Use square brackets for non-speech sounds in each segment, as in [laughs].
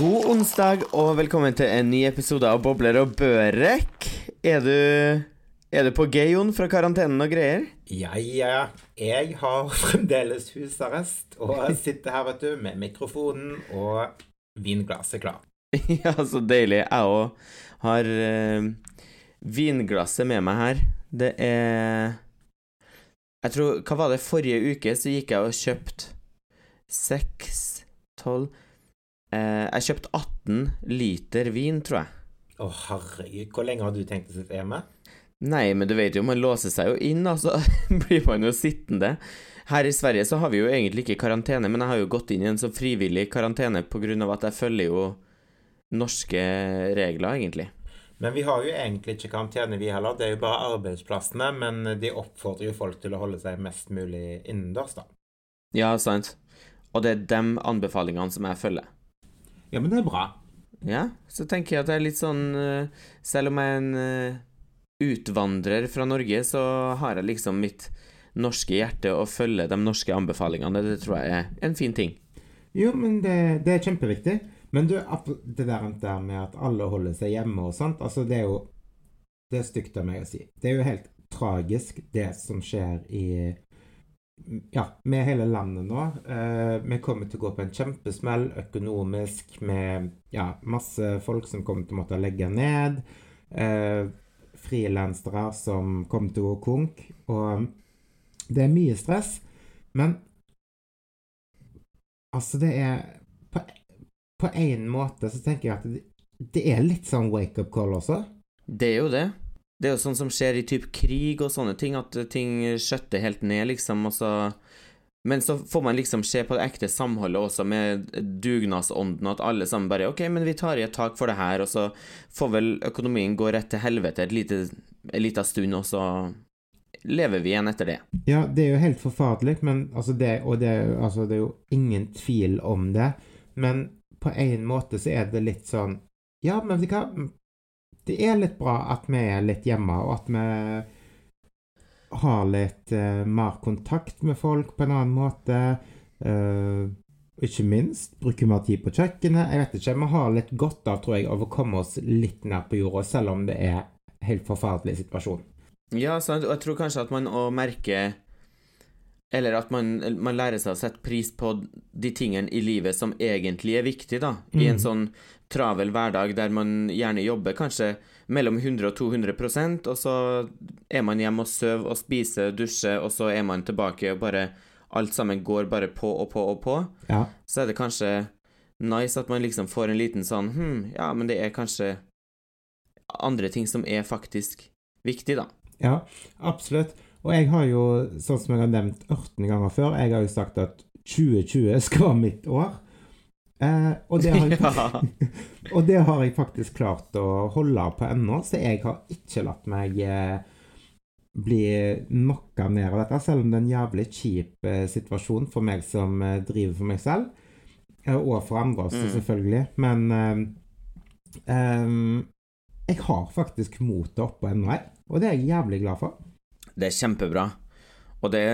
God onsdag og velkommen til en ny episode av Bobler og Børek. Er du, er du på Geion fra karantenen og greier? Ja, ja. Jeg har [laughs] fremdeles husarrest og sitter her, vet du, med mikrofonen og vinglasset klar. [laughs] ja, så deilig. Jeg òg har uh, vinglasset med meg her. Det er Jeg tror Hva var det? Forrige uke så gikk jeg og kjøpte seks, tolv eh, Jeg kjøpte 18 liter vin, tror jeg. Å, herregud. Hvor lenge har du tenkt å sitte hjemme? Nei, men du vet jo, man låser seg jo inn, og så [laughs] blir man jo sittende. Her i Sverige så har vi jo egentlig ikke karantene, men jeg har jo gått inn i en så frivillig karantene på grunn av at jeg følger jo norske regler, egentlig. Men vi har jo egentlig ikke karantene, vi heller. Det er jo bare arbeidsplassene. Men de oppfordrer jo folk til å holde seg mest mulig innendørs, da. Ja, sant. Og det er de anbefalingene som jeg følger. Ja, men det er bra. Ja, så tenker jeg at det er litt sånn eh, Selv om jeg er en eh, utvandrer fra Norge, så har jeg liksom mitt norske hjerte å følge de norske anbefalingene. Det tror jeg er en fin ting. Jo, men det, det er kjempeviktig. Men du, det der, der med at alle holder seg hjemme og sånt, altså det er jo Det er stygt av meg å si. Det er jo helt tragisk, det som skjer i ja, med hele landet nå. Eh, vi kommer til å gå på en kjempesmell økonomisk med ja, masse folk som kommer til å måtte legge ned. Eh, Frilansere som kommer til å gå konk. Og det er mye stress. Men altså, det er På, én måte så tenker jeg at det, det er litt sånn wake-up call også. Det er jo det. Det er jo sånn som skjer i typ krig og sånne ting, at ting skjøtter helt ned, liksom, og så Men så får man liksom se på det ekte samholdet også, med dugnadsånden, at alle sammen bare OK, men vi tar i et tak for det her, og så får vel økonomien gå rett til helvete et lite, en liten stund, og så lever vi igjen etter det. Ja, det er jo helt forferdelig, men altså det, og det, altså det er jo ingen tvil om det. Men på en måte så er det litt sånn Ja, men vet du hva? Det er litt bra at vi er litt hjemme, og at vi har litt uh, mer kontakt med folk på en annen måte. Uh, ikke minst bruker mer tid på kjøkkenet. Jeg vet ikke, Vi har litt godt av, tror jeg, av å komme oss litt nær på jorda, selv om det er en helt forferdelig situasjon. Ja, sant, og jeg tror kanskje at man òg merker eller at man, man, lærer seg å sette pris på de tingene i livet som egentlig er viktig, da. I en sånn travel hverdag der man gjerne jobber kanskje mellom 100 og 200% og så er man hjemme og sover og spiser, dusjer, og så er man tilbake og bare Alt sammen går bare på og på og på. Ja. Så er det kanskje nice at man liksom får en liten sånn Hm, ja, men det er kanskje andre ting som er faktisk viktig, da. Ja, absolutt. Og jeg har jo, sånn som jeg har nevnt 18 ganger før, jeg har jo sagt at 2020 skal være mitt år. Eh, og, det jeg, [laughs] [laughs] og, det har jeg faktisk klart å holde på ennå, så jeg har ikke latt meg eh, bli knocka ned av dette, selv om det er en jævlig kjip eh, situasjon for meg som eh, driver for meg selv. Eh, og for andre også, Mm. selvfølgelig. Men eh, jeg har faktisk motet oppå ennå, jeg. Og det er jeg jævlig glad for. Det er kjempebra. Og det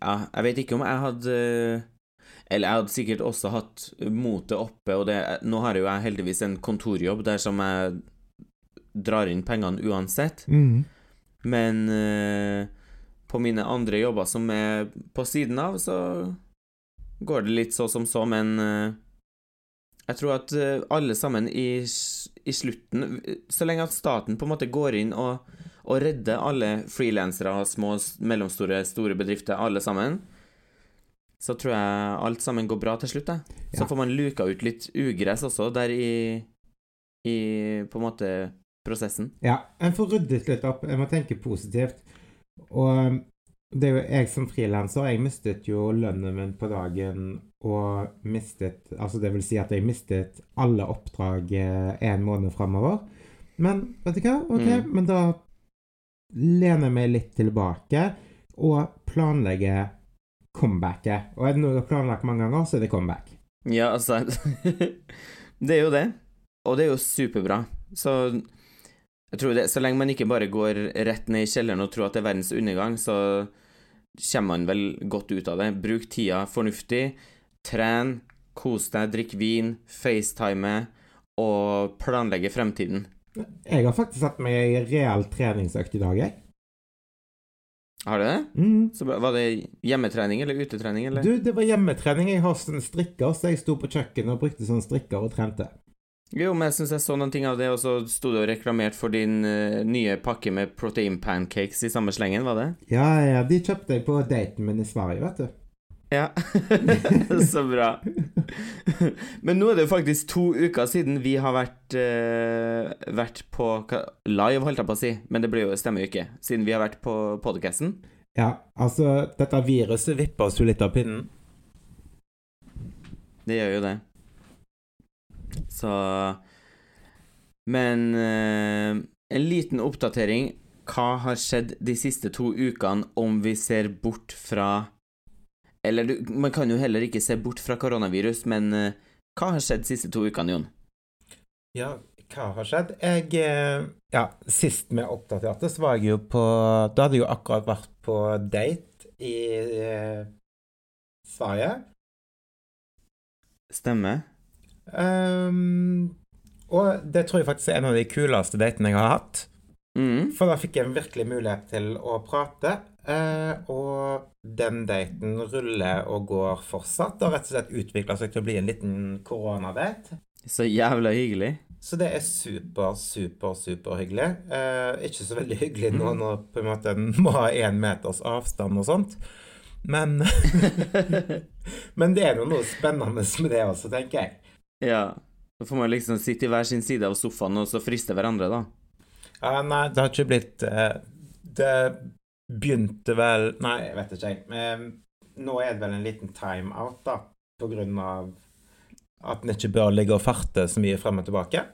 Ja, jeg vet ikke om jeg hadde Eller jeg hadde sikkert også hatt motet oppe, og det Nå har jo jeg heldigvis en kontorjobb der som jeg drar inn pengene uansett, Mm. men eh, på mine andre jobber som er på siden av, så går det litt så som så, men eh, jeg tror at eh, alle sammen i, i slutten Så lenge at staten på en måte går inn og, og redde alle frilansere små, mellomstore, store bedrifter, alle sammen, så tror jeg alt sammen går bra til slutt. Da. Så Ja. får man luka ut litt ugress også der i, i på en måte prosessen. Ja, en får ryddet litt opp. Jeg må tenke positivt. Og det er jo jeg som frilanser, jeg mistet jo lønnen min på dagen og mistet Altså det vil si at jeg mistet alle oppdrag eh, en måned framover. Men vet du hva? Ok, Mm. men da lener jeg meg litt tilbake og planlegge comebacket. Og er det noe du har planlagt mange ganger, så er det comeback. Ja, altså [laughs] Det er jo det. Og det er jo superbra. Så jeg tror det, så lenge man ikke bare går rett ned i kjelleren og tror at det er verdens undergang, så kommer man vel godt ut av det. Bruk tida fornuftig. Tren. kos deg, drikk vin, facetime og planlegge fremtiden. Jeg har faktisk sett meg i reell treningsøkt i dag, jeg. Har du det? Mm. Så. Var det hjemmetrening eller utetrening, eller? Du, det var hjemmetrening. Jeg har sånn strikker, så jeg sto på kjøkkenet og brukte sånn strikker og trente. Jo, men jeg syns jeg så noen ting av det, og så sto du og reklamerte for din uh, nye pakke med protein pancakes i samme slengen, var det? Ja, ja, de kjøpte jeg på daten min i Sverige, vet du. Ja. [laughs] så bra. men nå er det jo faktisk to uker siden vi har vært, uh, vært på live, holdt jeg på å si, men det blir jo, ikke, siden vi har vært på podcasten. Ja, altså, dette viruset vipper oss jo litt av pinnen. Det gjør jo det. Så Men uh, en liten oppdatering. Hva har skjedd de siste to ukene, om vi ser bort fra Eller du, man kan jo heller ikke se bort fra koronavirus, men uh, hva har skjedd de siste to ukene, Jon? Ja, hva har skjedd? Jeg eh, Ja, sist vi oppdaterte, så var jeg jo på Da hadde jeg jo akkurat vært på date i eh, Sverige. Stemmer. Um, og det tror jeg faktisk er en av de kuleste datene jeg har hatt. Mm. For da fikk jeg virkelig mulighet til å prate. eh, og den daten ruller og går fortsatt. og rett og slett utvikla seg til å bli en liten koronadate. Så jævla hyggelig. Så det er super, super, superhyggelig. Eh, ikke så veldig hyggelig nå når på en måte en må ha én meters avstand og sånt. Men [laughs] Men det er jo noe spennende med det også, tenker jeg. Ja. Da får man liksom sitte i hver sin side av sofaen og så friste hverandre, da. Ja, nei, det har ikke blitt uh, Det begynte vel Nei, jeg vet ikke, jeg. Uh, nå er det vel en liten time-out, da. På grunn av at en ikke bør ligge og farte så mye frem og tilbake.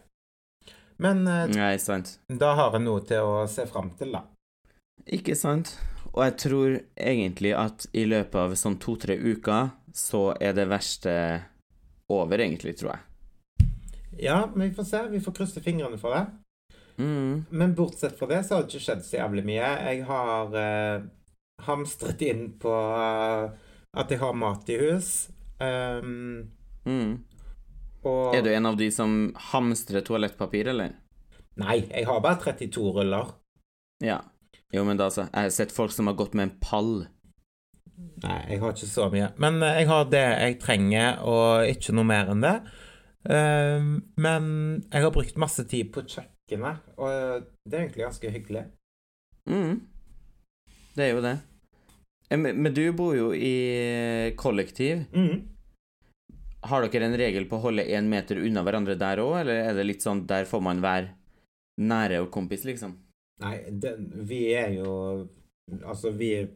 Men eh, Nei, sant. da har en noe til å se frem til, da. Ikke sant? Og jeg tror egentlig at i løpet av sånn to-tre uker så er det verste over, egentlig, tror jeg. Ja, men vi får se. Vi får krysse fingrene for det. Mm. Men bortsett fra det så har det ikke skjedd så jævlig mye. Jeg har eh, hamstret inn på uh, at jeg har mat i hus. Um, Mm. og Er du en av de som hamstrer toalettpapir, eller? Nei, jeg har bare 32 ruller. Ja. Jo, men da så. Jeg har sett folk som har gått med en pall. Nei, jeg har ikke så mye. Men eh, jeg har det jeg trenger, og ikke noe mer enn det. Um, men jeg har brukt masse tid på kjøkkenet, og det er egentlig ganske hyggelig. Mm. Det er jo det. Eh, Men men du bor jo i kollektiv. Mm. Har dere en regel på å holde én meter unna hverandre der òg, eller er det litt sånn der får man være nære og kompis, liksom? Nei, det, vi er jo Altså, vi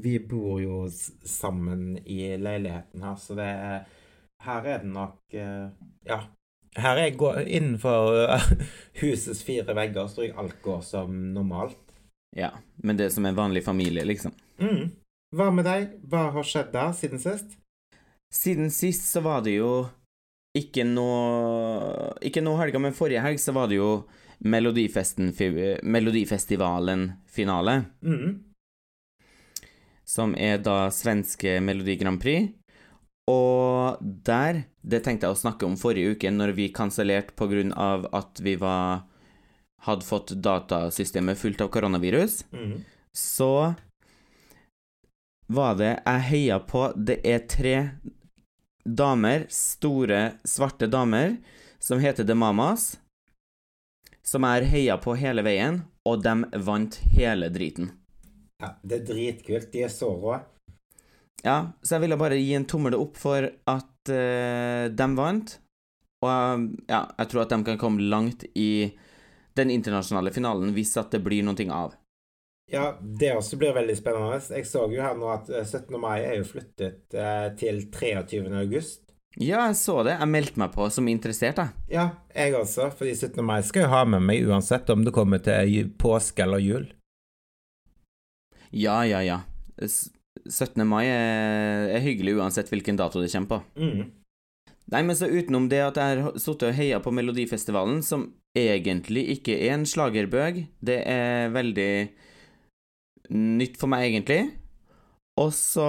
Vi bor jo sammen i leiligheten her, så det er Her er det nok eh, Ja. Her er går, innenfor eh, [laughs] husets fire vegger, så jeg alt går som normalt. Ja. Men det er som en vanlig familie, liksom. Mm. Hva med deg? Hva har skjedd da, siden sist? Siden sist så var det jo ikke noe Ikke nå helga, men forrige helg så var det jo Melodifestivalen-finale, Mm. som er da svenske Melodi Grand Prix. Og der Det tenkte jeg å snakke om forrige uke, når vi kansellerte av at vi var hadde fått datasystemet fullt av koronavirus. Mm. så var det Jeg heia på Det er tre damer, store, svarte damer, som heter The Mamas, som jeg har heia på hele veien, og de vant hele driten. Ja, det er dritkult. De er så rå. Ja, så jeg ville bare gi en tommel opp for at uh, de vant, og ja, jeg tror at de kan komme langt i den internasjonale finalen hvis at det blir noe av. Ja, det også blir veldig spennende. Jeg så jo her nå at eh, 17. mai er jo flyttet uh, til 23. august. Ja, jeg så det. Jeg meldte meg på som interessert, jeg. Ja, jeg også, fordi 17. mai skal jeg ha med meg uansett om det kommer til påske eller jul. Ja, ja, ja. S 17. mai er, er hyggelig uansett hvilken dato det kommer på. Mm. Nei, men så utenom det at jeg har sittet og heia på Melodifestivalen, som egentlig ikke er en slagerbøg, det er veldig nytt for meg, egentlig. Og så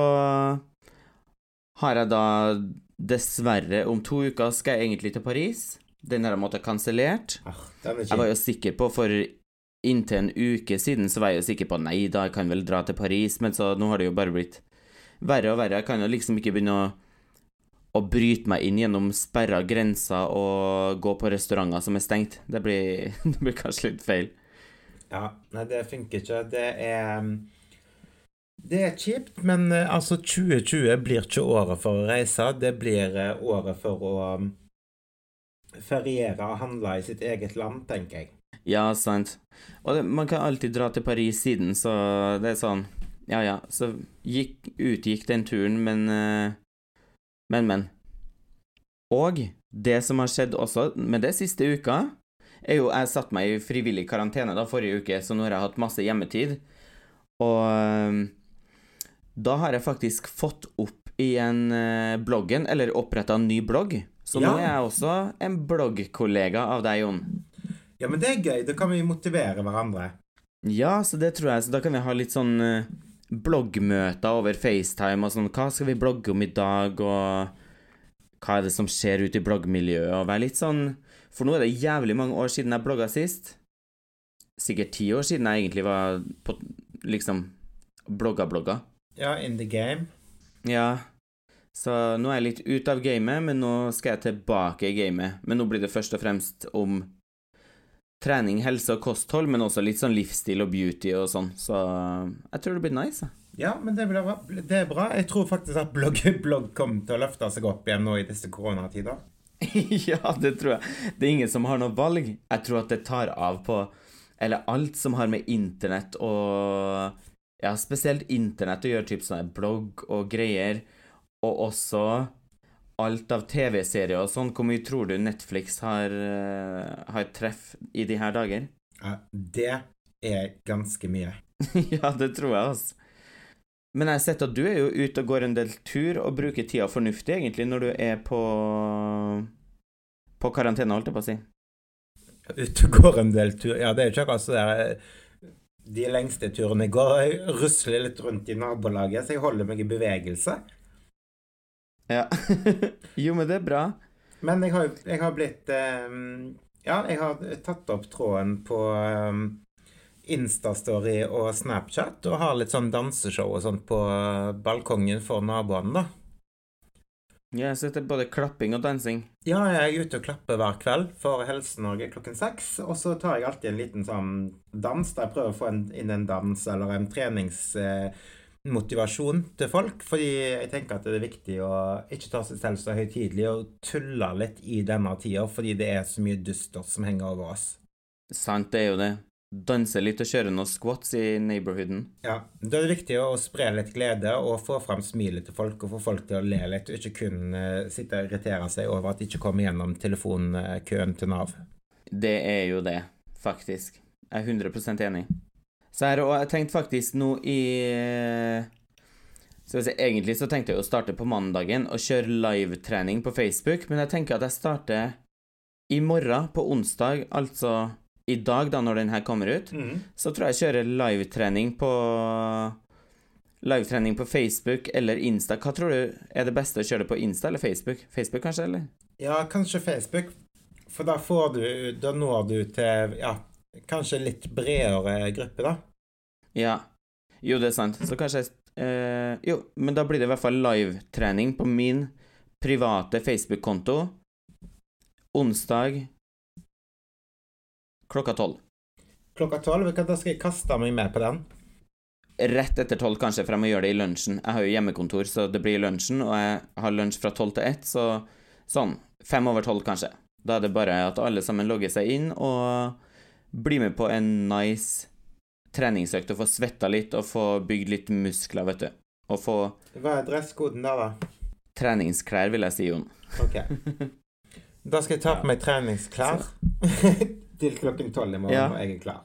har jeg da dessverre, om to uker skal jeg egentlig til Paris. Den har jeg måttet kansellert. Ah, Jeg var jo sikker på for inntil en uke siden så var jeg jo sikker på nei da, jeg kan vel dra til Paris, men så nå har det jo bare blitt verre og verre. Jeg kan jo liksom ikke begynne å, å bryte meg inn gjennom sperra grenser og gå på restauranter som er stengt. Det blir, [laughs] det blir kanskje litt feil. Ja, nei, det funker ikke. Det er Det er kjipt, men eh, altså 2020 blir ikke året for å reise. Det blir eh, året for å um, feriere og handle i sitt eget land, tenker jeg. Ja, sant. Og det, man kan alltid dra til Paris siden, så det er sånn Ja, ja. Så gikk, utgikk den turen, men eh, Men, men. Og det som har skjedd også med det siste uka, er jo Jeg satte meg i frivillig karantene da forrige uke, så nå har jeg hatt masse hjemmetid. Og eh, da har jeg faktisk fått opp igjen eh, bloggen, eller oppretta en ny blogg. Så nå er jeg også en bloggkollega av deg, Jon. Ja, men det er gøy. Da kan vi motivere hverandre. Ja, så det tror jeg. Så da kan vi ha litt sånn eh, bloggmøter over FaceTime og sånn. Hva skal vi blogge om i dag, og hva er det som skjer ute i bloggmiljøet, og være litt sånn For nå er det jævlig mange år siden jeg blogga sist. Sikkert ti år siden jeg egentlig var på liksom blogga-blogga. Ja, in the game. Ja. Så nå er jeg litt ute av gamet, men nå skal jeg tilbake i gamet. Men nå blir det først og fremst om trening, helse og kosthold, men også litt sånn livsstil og beauty og sånn. Så jeg tror det blir nice. Ja, men det, bra. det er bra. Jeg tror faktisk at blogg, [laughs] blogg kommer til å løfte seg opp igjen nå i disse koronatider. [laughs] ja, det tror jeg. Det er ingen som har noe valg. Jeg tror at det tar av på Eller alt som har med internett og Ja, spesielt internett å gjøre, typ sånn blogg og greier. Og også alt av TV-serier og sånn. Hvor mye tror du Netflix har, eh, har treff i de her dager? Ja, det er ganske mye. [laughs] ja, det tror jeg, altså. Men jeg har sett at du er jo ute og går en del tur og bruker tida fornuftig, egentlig, når du er på på karantene, holdt jeg på å si. Ute og går en del tur. Ja, det er jo ikke akkurat så der eh, De lengste turene går, jeg rusler litt rundt i nabolaget, så jeg holder meg i bevegelse. Ja. [laughs] jo, men det er bra. Men jeg har, jeg har blitt eh, Ja, jeg har tatt opp tråden på eh, Instastory og Snapchat, og har litt sånn danseshow og sånt på eh, balkongen for naboene, da. Ja, så det er både klapping og dansing. Ja, jeg er ute og klapper hver kveld for Helse-Norge klokken seks. Og så tar jeg alltid en liten sånn dans der jeg prøver å få en, inn en dans eller en treningsmotivasjon til folk. Fordi jeg tenker at det er viktig å ikke ta seg selv så høytidelig og tulle litt i denne tida, fordi det er så mye dystert som henger over oss. Sant, det er jo det. Danse litt og kjøre noen squats i neighborhooden. Ja, Da er det viktig å spre litt glede og få fram smilet til folk og få folk til å le litt, og ikke kun eh, sitte og irritere seg over at de ikke kommer gjennom telefonkøen til Nav. Det er jo det, faktisk. Jeg er 100% enig. Så her, og jeg tenkte faktisk nå i Skal vi se, Egentlig så tenkte jeg å starte på mandagen og kjøre livetrening på Facebook, men jeg tenker at jeg starter i morgen, på onsdag, altså i dag, da, når den her kommer ut. Så tror jeg jeg kjører livetrening på Livetrening på Facebook eller Insta. Hva tror du er det beste å kjøre det på Insta eller Facebook? Facebook, kanskje, eller? Ja, kanskje Facebook, for da får du Da når du til ja, kanskje litt bredere gruppe, da. Ja. Jo, det er sant. Så kanskje jeg eh, Jo, men da blir det i hvert fall livetrening på min private Facebook-konto onsdag klokka tolv. Klokka tolv, da skal jeg kaste meg med på den. Rett etter tolv, kanskje, for jeg må gjøre det i lunsjen. Jeg har jo hjemmekontor, så det blir i lunsjen, og jeg har lunsj fra tolv til ett, så sånn fem over tolv, kanskje. Da er det bare at alle sammen logger seg inn og blir med på en nice treningsøkt og få svetta litt og få bygd litt muskler, vet du. Og få Hva er dresskoden der, da? treningsklær, vil jeg si, Jon. Ok. [laughs] Da skal jeg ta på meg treningsklær [laughs] til klokken tolv i morgen, Ja. og jeg er klar.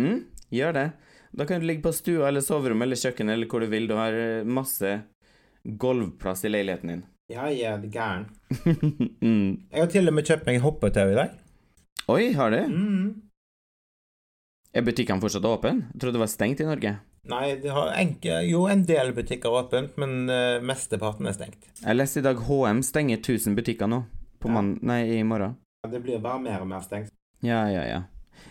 Mm, gjør det. Da kan du ligge på stua eller soverommet eller kjøkkenet eller hvor du vil. Du har eh, masse gulvplass i leiligheten din. Ja, jeg er gæren. [laughs] mm. Jeg har til og med kjøpt meg hoppetau i dag. Oi, har du? Mm. Er butikkene fortsatt åpne? Jeg trodde det var stengt i Norge. Nei, enke, jo en del butikker åpent, men uh, mesteparten er stengt. Jeg leste i dag HM stenger 1000 butikker nå. På Ja. Nei, i morgen. Ja, Det blir bare mer og mer stengt. Ja, ja, ja.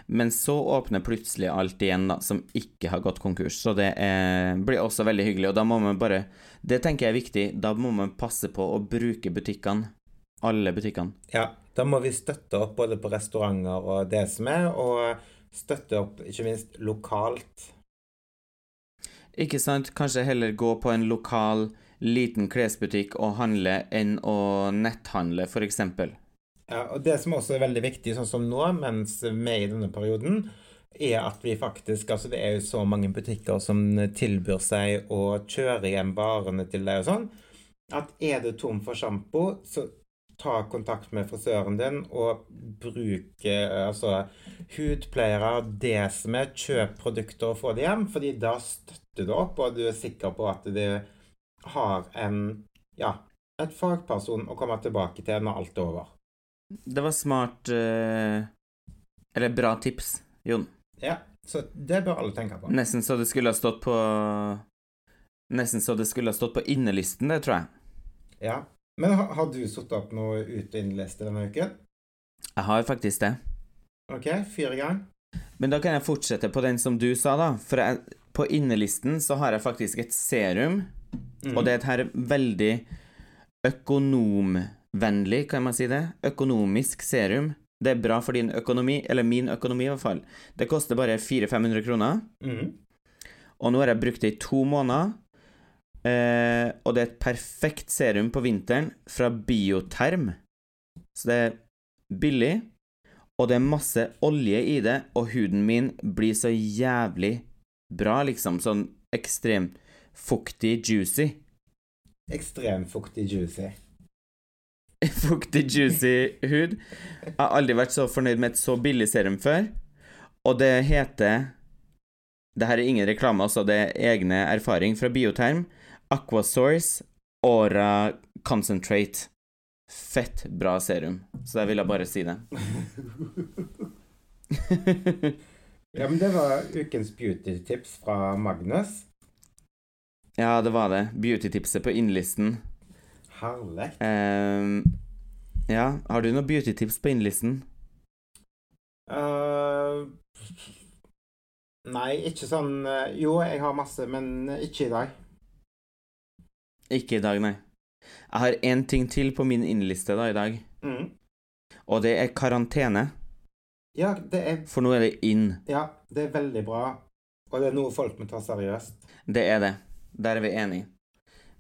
Men så åpner plutselig alt igjen, da, som ikke har gått konkurs. Så det er, blir også veldig hyggelig. Og da må man bare Det tenker jeg er viktig. Da må man passe på å bruke butikkene. Alle butikkene. Ja, da må vi støtte opp både på restauranter og det som er, og støtte opp ikke minst lokalt. Ikke sant? Kanskje heller gå på en lokal, liten klesbutikk og handle enn å netthandle, eksempel. Ja, og det som også er veldig viktig, sånn som nå, mens vi er i denne perioden, er at vi faktisk Altså, det er jo så mange butikker som tilbyr seg å kjøre hjem varene til deg og sånn, at er du tom for sjampo, så ta kontakt med frisøren din og bruke eh, altså hudpleiere, er, kjøp produkter og få det hjem, fordi da støtter du opp, og du er sikker på at du har en ja, et fagperson å komme tilbake til når alt er over. Det var smart eh, Eller bra tips, Jon. Ja, så det bør alle tenke på. Nesten så det skulle ha stått på Nesten så det skulle ha stått på innelisten, det tror jeg. Ja. Men har, har du satt opp noe ut- og innliste denne uken? Jeg har faktisk det. OK, fyr i gang. Men da kan jeg fortsette på den som du sa, da. For jeg, på innelisten så har jeg faktisk et serum, Mm. og det er et her veldig økonomvennlig, kan man si det? Økonomisk serum. Det er bra for din økonomi, eller min økonomi i hvert fall. Det koster bare 400-500 kroner, Mm. og nå har jeg brukt det i to måneder. Eh, og det er et perfekt serum på vinteren fra Bioterm. Så det er billig, og det er masse olje i det, og huden min blir så jævlig bra, liksom. Sånn ekstremt fuktig, juicy. Ekstremt fuktig juicy. [laughs] Fuktig, juicy hud. Jeg har aldri vært så fornøyd med et så billig serum før. Og det heter Det her er ingen reklame, altså. Det er egne erfaring fra Bioterm. Aquasource Aura Concentrate. Fett bra serum. Så jeg ville bare si det. [laughs] Ja, men det var ukens beauty-tips fra Magnus. ja, det var det. Beauty-tipset på innlisten. Herlig. Um, ja, har du noen beauty-tips på innlisten? Uh, nei, ikke sånn eh, Jo, jeg har masse, men ikke i dag. Ikke i dag, nei. Jeg har én ting til på min innliste da i dag, Mm. og det er karantene. Ja, det er, For nå er det inn. ja, det er veldig bra. Og det er noe folk må ta seriøst. Det er det. Der er vi enige.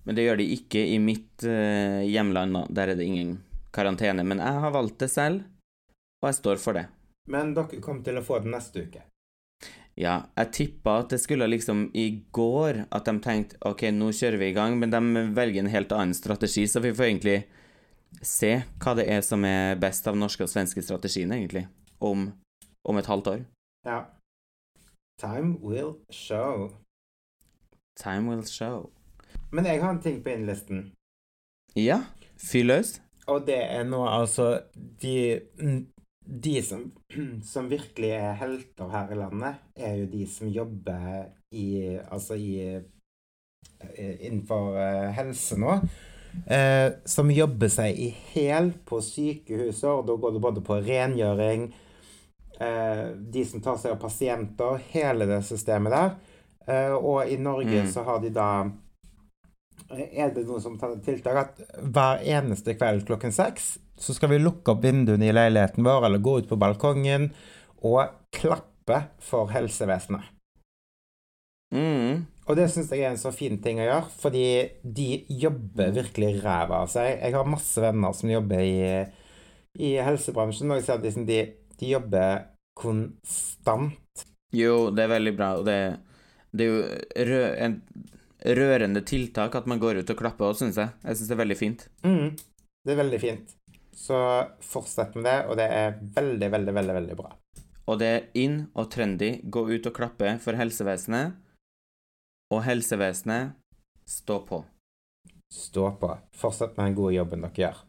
Men det gjør de ikke i mitt eh, hjemland, da. Der er det ingen karantene. Men jeg har valgt det selv, og jeg står for det. Men dere kommer til å få det neste uke. Ja, jeg tippa at det skulle liksom i går at de tenkte OK, nå kjører vi i gang, men de velger en helt annen strategi, så vi får egentlig se hva det er som er best av norske og svenske strategiene, egentlig, om, om et halvt år. Ja. Time will show. Time will show. Men jeg har en ting på innlisten. Ja, fyr løs. Og det er nå altså de De som, [clears throat] som virkelig er helter her i landet, er jo de som jobber i Altså i eh, Innenfor eh, helse nå. Eh, som jobber seg i hæl på sykehuser. og Da går det både på rengjøring, eh, de som tar seg av pasienter, hele det systemet der. Eh, og i Norge Mm. så har de da er det noe som tar tiltak at hver eneste kveld klokken seks så skal vi lukke opp vinduene i leiligheten vår eller gå ut på balkongen og klappe for helsevesenet. Mm. Og det syns jeg er en så fin ting å gjøre, fordi de jobber virkelig ræva av seg. Jeg har masse venner som jobber i, i helsebransjen, og jeg ser at liksom de, de jobber konstant. Jo, det er veldig bra, og det, det er jo rø en rørende tiltak at man går ut og klapper òg, syns jeg. Jeg syns det er veldig fint. Mm, det er veldig fint. Så fortsett med det, og det er veldig, veldig, veldig, veldig bra. Og det er in og trendy. Gå ut og klappe for helsevesenet. Og helsevesenet, stå på. Stå på. Fortsett med den gode jobben dere gjør.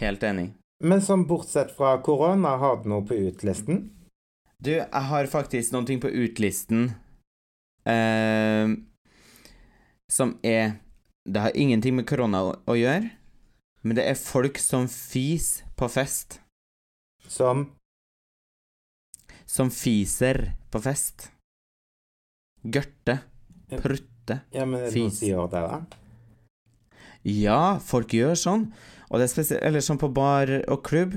Helt enig. Men sånn bortsett fra korona, har du noe på utlisten? Du, jeg har faktisk noen ting på utlisten eh, som er Det har ingenting med korona å, å gjøre, men det er folk som fis på fest. Som Som fiser på fest. Gørte. Prutte. Ja, men er det Fis. noen som det, da? Ja, folk gjør sånn. Og det er spesielt Eller sånn på bar og klubb.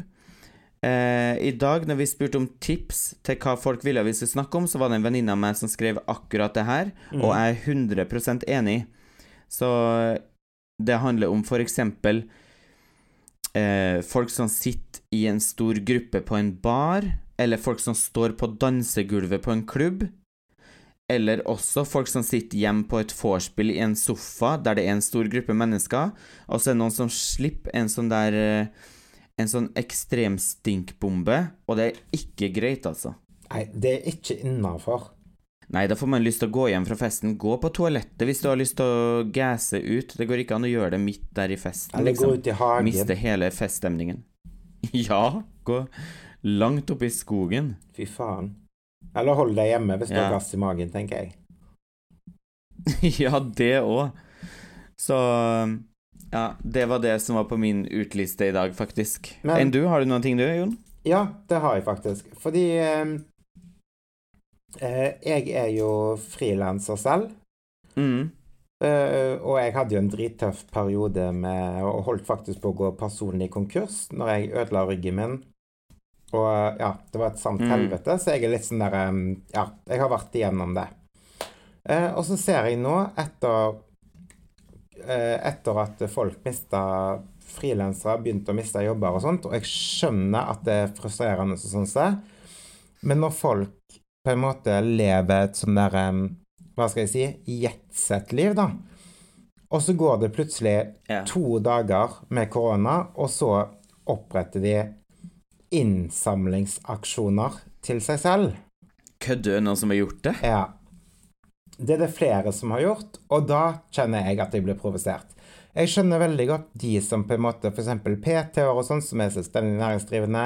Eh, I dag, når vi spurte om tips til hva folk ville vi skulle snakke om, så var det en venninne av meg som skrev akkurat det her, og jeg er 100 enig. Så det handler om for eksempel eh, folk som sitter i en stor gruppe på en bar, eller folk som står på dansegulvet på en klubb. Eller også folk som sitter hjemme på et vorspiel i en sofa der det er en stor gruppe mennesker, og så er det noen som slipper en sånn der eh, En sånn ekstrem stinkbombe, og det er ikke greit, altså. Nei, det er ikke innafor. Nei, da får man lyst til å gå hjem fra festen. Gå på toalettet hvis du har lyst til å gasse ut. Det går ikke an å gjøre det midt der i festen. Eller gå liksom. ut i hagen. Miste hele feststemningen. [laughs] Ja, gå langt opp i skogen. Fy faen. Eller hold deg hjemme hvis du har gass i magen, tenker jeg. [laughs] ja, det òg. Så ja, det var det som var på min utliste i dag, faktisk. Men- Enn du? Har du noen ting du, Jon? Ja, det har jeg faktisk. Fordi eh, jeg er jo frilanser selv. Mm. eh, og jeg hadde jo en drittøff periode med Og holdt faktisk på å gå personlig konkurs når jeg ødela ryggen min. Og eh, ja, det var et sant Mm. helvete, så jeg er litt sånn der eh, Ja, jeg har vært igjennom det. Eh, og så ser jeg nå, etter eh, Etter at folk mista frilansere, begynte å miste jobber og sånt, og jeg skjønner at det er frustrerende og sånn men når folk på en måte lever et sånn der eh, Hva skal jeg si Jetsett-liv, da. Og så går det plutselig Ja. to dager med korona, og så oppretter de innsamlingsaksjoner til seg selv. Kødder du noen som har gjort det? Ja. Det er det flere som har gjort, og da kjenner jeg at jeg blir provosert. Jeg skjønner veldig godt de som på en måte, f.eks. PT-er og sånn, som er selvstendig næringsdrivende,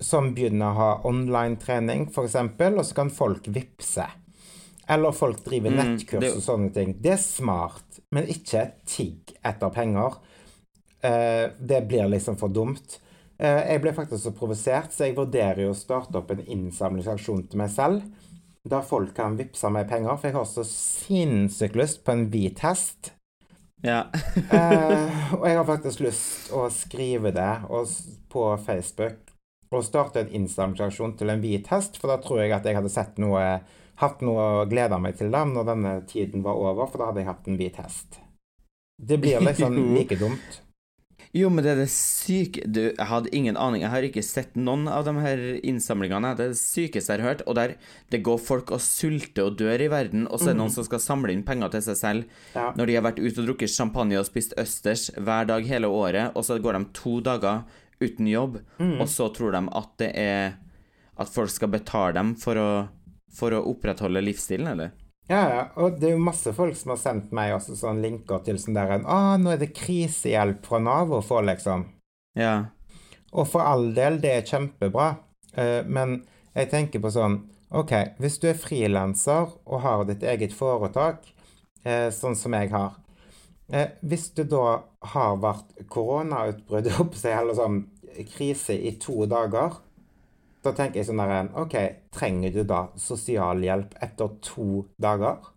som begynner å ha online-trening, f.eks., og så kan folk vippse. Eller folk driver Mm, nettkurs det- og sånne ting. Det er smart, men ikke tigg etter penger. Uh, det blir liksom for dumt. Uh, jeg ble faktisk så provosert, så jeg vurderer jo å starte opp en innsamlingsaksjon til meg selv. Der folk kan vippse meg penger, for jeg har så sinnssykt lyst på en hvit hest. Ja. Eh, [laughs] og jeg har faktisk lyst å skrive det på Facebook og starte en innsamlingsaksjon til en hvit hest, for da tror jeg at jeg hadde sett noe hatt noe å glede meg til da, når denne tiden var over, for da hadde jeg hatt en hvit hest. Det blir liksom [laughs] like dumt. Jo, men det er det syke Du, jeg hadde ingen aning. Jeg har ikke sett noen av de her innsamlingene. Det er det sykeste jeg har hørt. Og der det går folk og sulter og dør i verden, og så er det noen som skal samle inn penger til seg selv Ja. når de har vært ute og drukket champagne og spist østers hver dag hele året, og så går de to dager uten jobb, og så tror de at det er At folk skal betale dem for å, for å opprettholde livsstilen, eller? Ja, ja, og det er jo masse folk som har sendt meg også sånn linker til sånn der en, Å, nå er det krisehjelp fra Nav å få, liksom. Ja. Og for all del, det er kjempebra, uh, men jeg tenker på sånn, ok, hvis du er frilanser og har ditt eget foretak, eh, sånn som jeg har, eh, hvis du da har vært koronautbrudd, [laughs] eller sånn krise i to dager, da tenker jeg sånn der, ok, trenger du da sosialhjelp etter to dager?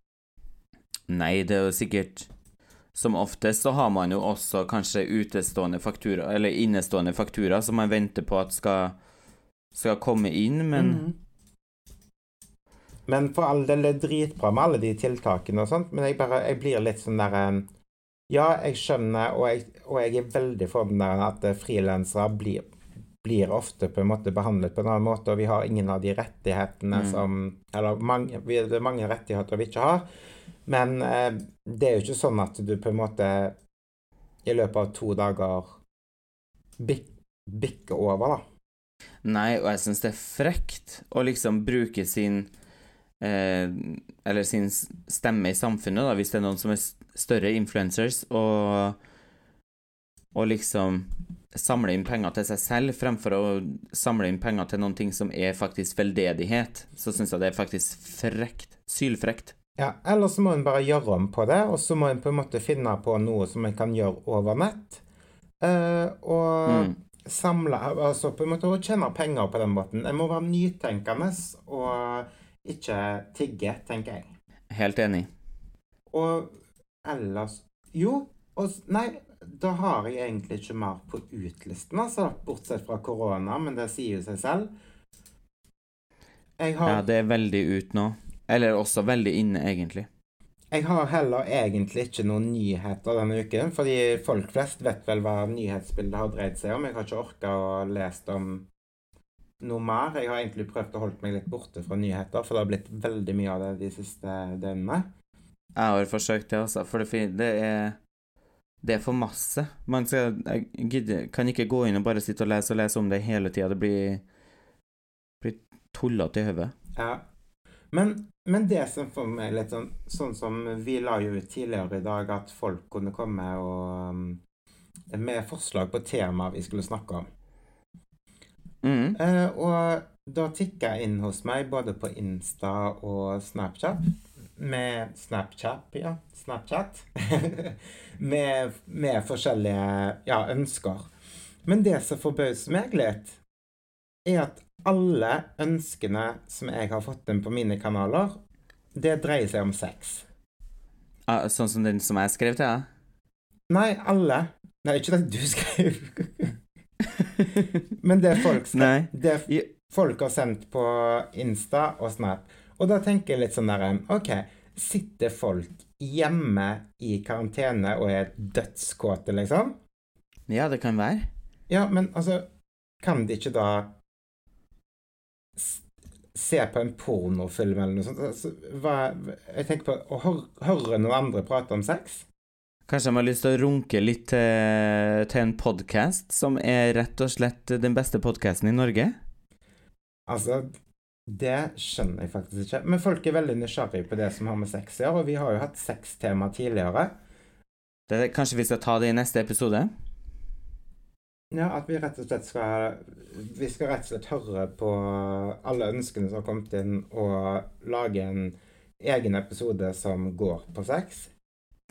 Nei, det er jo sikkert Som oftest så har man jo også kanskje utestående faktura, eller innestående faktura, som man venter på at skal, skal komme inn, men mm. Men for all del, det er dritbra med alle de tiltakene og sånt, men jeg bare, jeg blir litt sånn der eh, Ja, jeg skjønner, og jeg, og jeg er veldig for at eh, frilansere blir, blir ofte på en måte behandlet på en annen måte, og vi har ingen av de rettighetene Mm. som Eller mange, vi, det er mange rettigheter vi ikke har, men eh, det er jo ikke sånn at du på en måte i løpet av to dager bik, bikker over, da. Nei, og jeg syns det er frekt å liksom bruke sin Eller sin stemme i samfunnet, da, hvis det er noen som er større influencers, og og liksom samle inn penger til seg selv fremfor å samle inn penger til noen ting som er faktisk veldedighet, så syns jeg det er faktisk frekt. Sylfrekt. Ja, eller så må en bare gjøre om på det, og så må en på en måte finne på noe som en kan gjøre over nett. Uh, og Mm. samle Altså på en måte å tjene penger på den måten. En må være nytenkende og ikke tigge, tenker jeg. Helt enig. Og ellers Jo, og Nei, da har jeg egentlig ikke mer på utlisten, altså. Bortsett fra korona, men det sier jo seg selv. Jeg har, Ja, det er veldig ut nå. Eller også veldig inne, egentlig. jeg har heller egentlig ikke noen nyheter denne uken, fordi folk flest vet vel hva nyhetsbildet har dreid seg om. Jeg har ikke orka å lese om noe mer. Jeg har egentlig prøvd å holde meg litt borte fra nyheter, for det har blitt veldig mye av det de siste døgnene. Jeg har forsøkt det, altså. For det, det er Det er for masse. Man skal gidder Kan ikke gå inn og bare sitte og lese og lese om det hele tida. Det blir blir tullete i hodet. Ja. Men, men det som får meg litt sånn Sånn som vi la jo ut tidligere i dag at folk kunne komme og um, med forslag på tema vi skulle snakke om. Mm. Uh, og da tikka jeg inn hos meg både på Insta og Snapchat. Med Snapchat, ja. Snapchat. [laughs] med, med forskjellige ja, ønsker. Men det som forbauser meg litt, er at alle ønskene som jeg har fått inn på mine kanaler, det dreier seg om sex. Ah, sånn som den som jeg skrev til Ja. Nei, alle. Nei, ikke den du skrev. [laughs] [laughs] Men det folk skal, det folk har sendt på Insta og Snap. Og da tenker jeg litt sånn der OK, sitter folk hjemme i karantene og er dødskåte, liksom? Ja, det kan være. Ja, men altså Kan de ikke da se på en pornofilm eller noe sånt? Altså, hva, jeg tenker på å høre, høre noen andre prate om sex. Kanskje de har lyst til å runke litt til, til en podkast som er rett og slett den beste podkasten i Norge? Altså, det skjønner jeg faktisk ikke. Men folk er veldig nysgjerrige på det som har med sex å gjøre, og vi har jo hatt sextema tidligere. Det, kanskje vi skal ta det i neste episode? Ja, at vi rett og slett skal Vi skal rett og slett høre på alle ønskene som har kommet inn, og lage en egen episode som går på sex.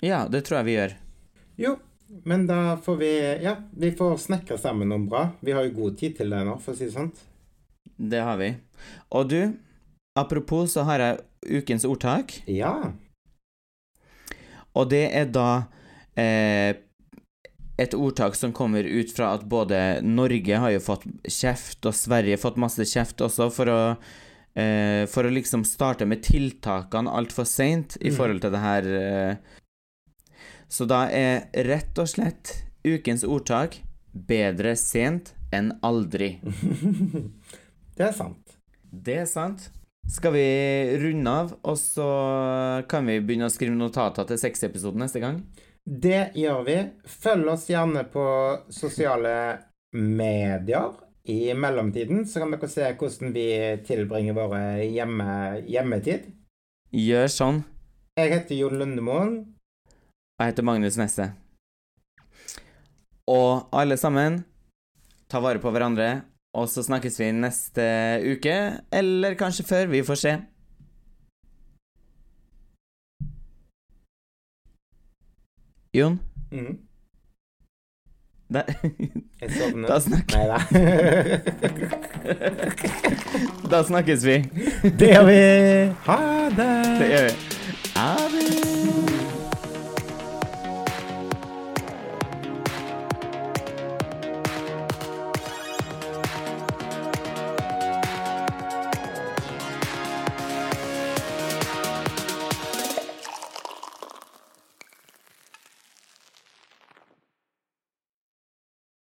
Ja, det tror jeg vi gjør. Jo, men da får vi Ja, vi får snekre sammen noe bra. Vi har jo god tid til det nå, for å si det sånn. Det har vi. Og du, apropos så har jeg ukens ordtak, Ja. og det er da eh, et ordtak som kommer ut fra at både Norge har jo fått kjeft, og Sverige har fått masse kjeft også, for å eh, For å liksom starte med tiltakene altfor seint i Mm. forhold til det her eh. Så da er rett og slett ukens ordtak bedre sent enn aldri. [laughs] det er sant. Det er sant. Skal vi runde av, og så kan vi begynne å skrive notater til sexepisoden neste gang? Det gjør vi. Følg oss gjerne på sosiale medier. I mellomtiden så kan dere se hvordan vi tilbringer våre hjemme, hjemmetid. Gjør sånn. Jeg heter Jon Lundemoen. Jeg heter Magnus Nesse. Og alle sammen, ta vare på hverandre, og så snakkes vi neste uke, eller kanskje før. Vi får se. Jon? Mm. Da, da, snakkes Nei da. da snakkes vi. det gjør vi. Ha det. Det gjør vi.